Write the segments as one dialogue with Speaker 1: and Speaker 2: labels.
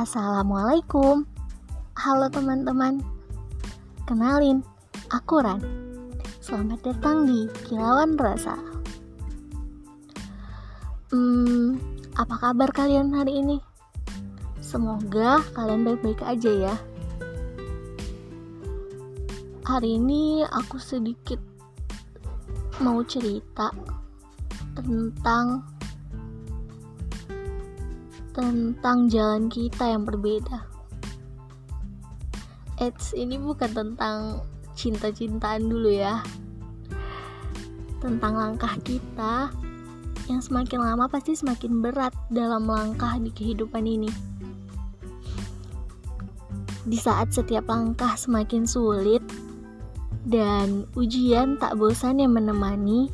Speaker 1: Assalamualaikum. Halo teman-teman. Kenalin, aku Ran. Selamat datang di Kilauan Rasa. Hmm, apa kabar kalian hari ini? Semoga kalian baik-baik aja ya. Hari ini aku sedikit mau cerita tentang tentang jalan kita yang berbeda. Eits, ini bukan tentang cinta-cintaan dulu ya. Tentang langkah kita yang semakin lama pasti semakin berat dalam langkah di kehidupan ini. Di saat setiap langkah semakin sulit dan ujian tak bosan yang menemani,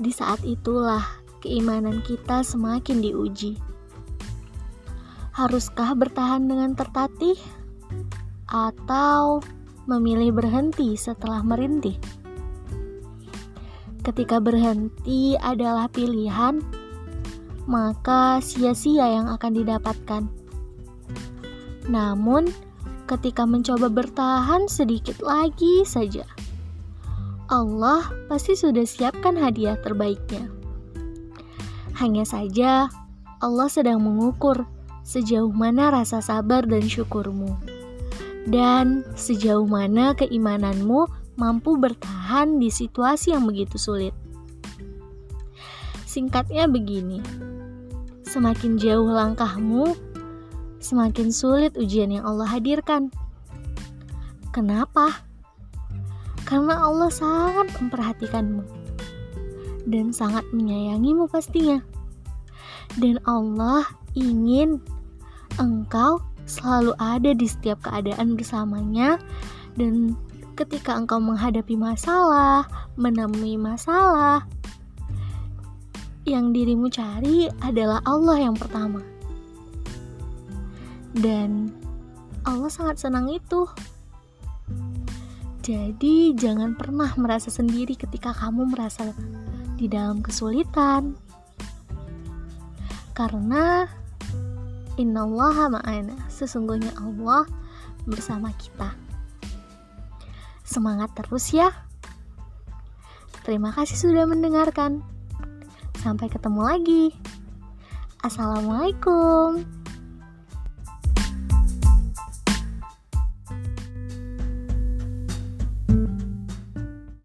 Speaker 1: di saat itulah keimanan kita semakin diuji. Haruskah bertahan dengan tertatih atau memilih berhenti setelah merintih? Ketika berhenti adalah pilihan, maka sia-sia yang akan didapatkan. Namun, ketika mencoba bertahan sedikit lagi saja, Allah pasti sudah siapkan hadiah terbaiknya. Hanya saja, Allah sedang mengukur sejauh mana rasa sabar dan syukurmu, dan sejauh mana keimananmu mampu bertahan di situasi yang begitu sulit. Singkatnya begini, semakin jauh langkahmu, semakin sulit ujian yang Allah hadirkan. Kenapa? Karena Allah sangat memperhatikanmu dan sangat menyayangimu pastinya. Dan Allah ingin engkau selalu ada di setiap keadaan bersamanya dan ketika engkau menghadapi masalah, menemui masalah, yang dirimu cari adalah Allah yang pertama. Dan Allah sangat senang itu. Jadi, jangan pernah merasa sendiri ketika kamu merasa di dalam kesulitan, karena Innallaha ma'ana. Sesungguhnya Allah bersama kita. Semangat terus ya. Terima kasih sudah mendengarkan. Sampai ketemu lagi. Assalamualaikum.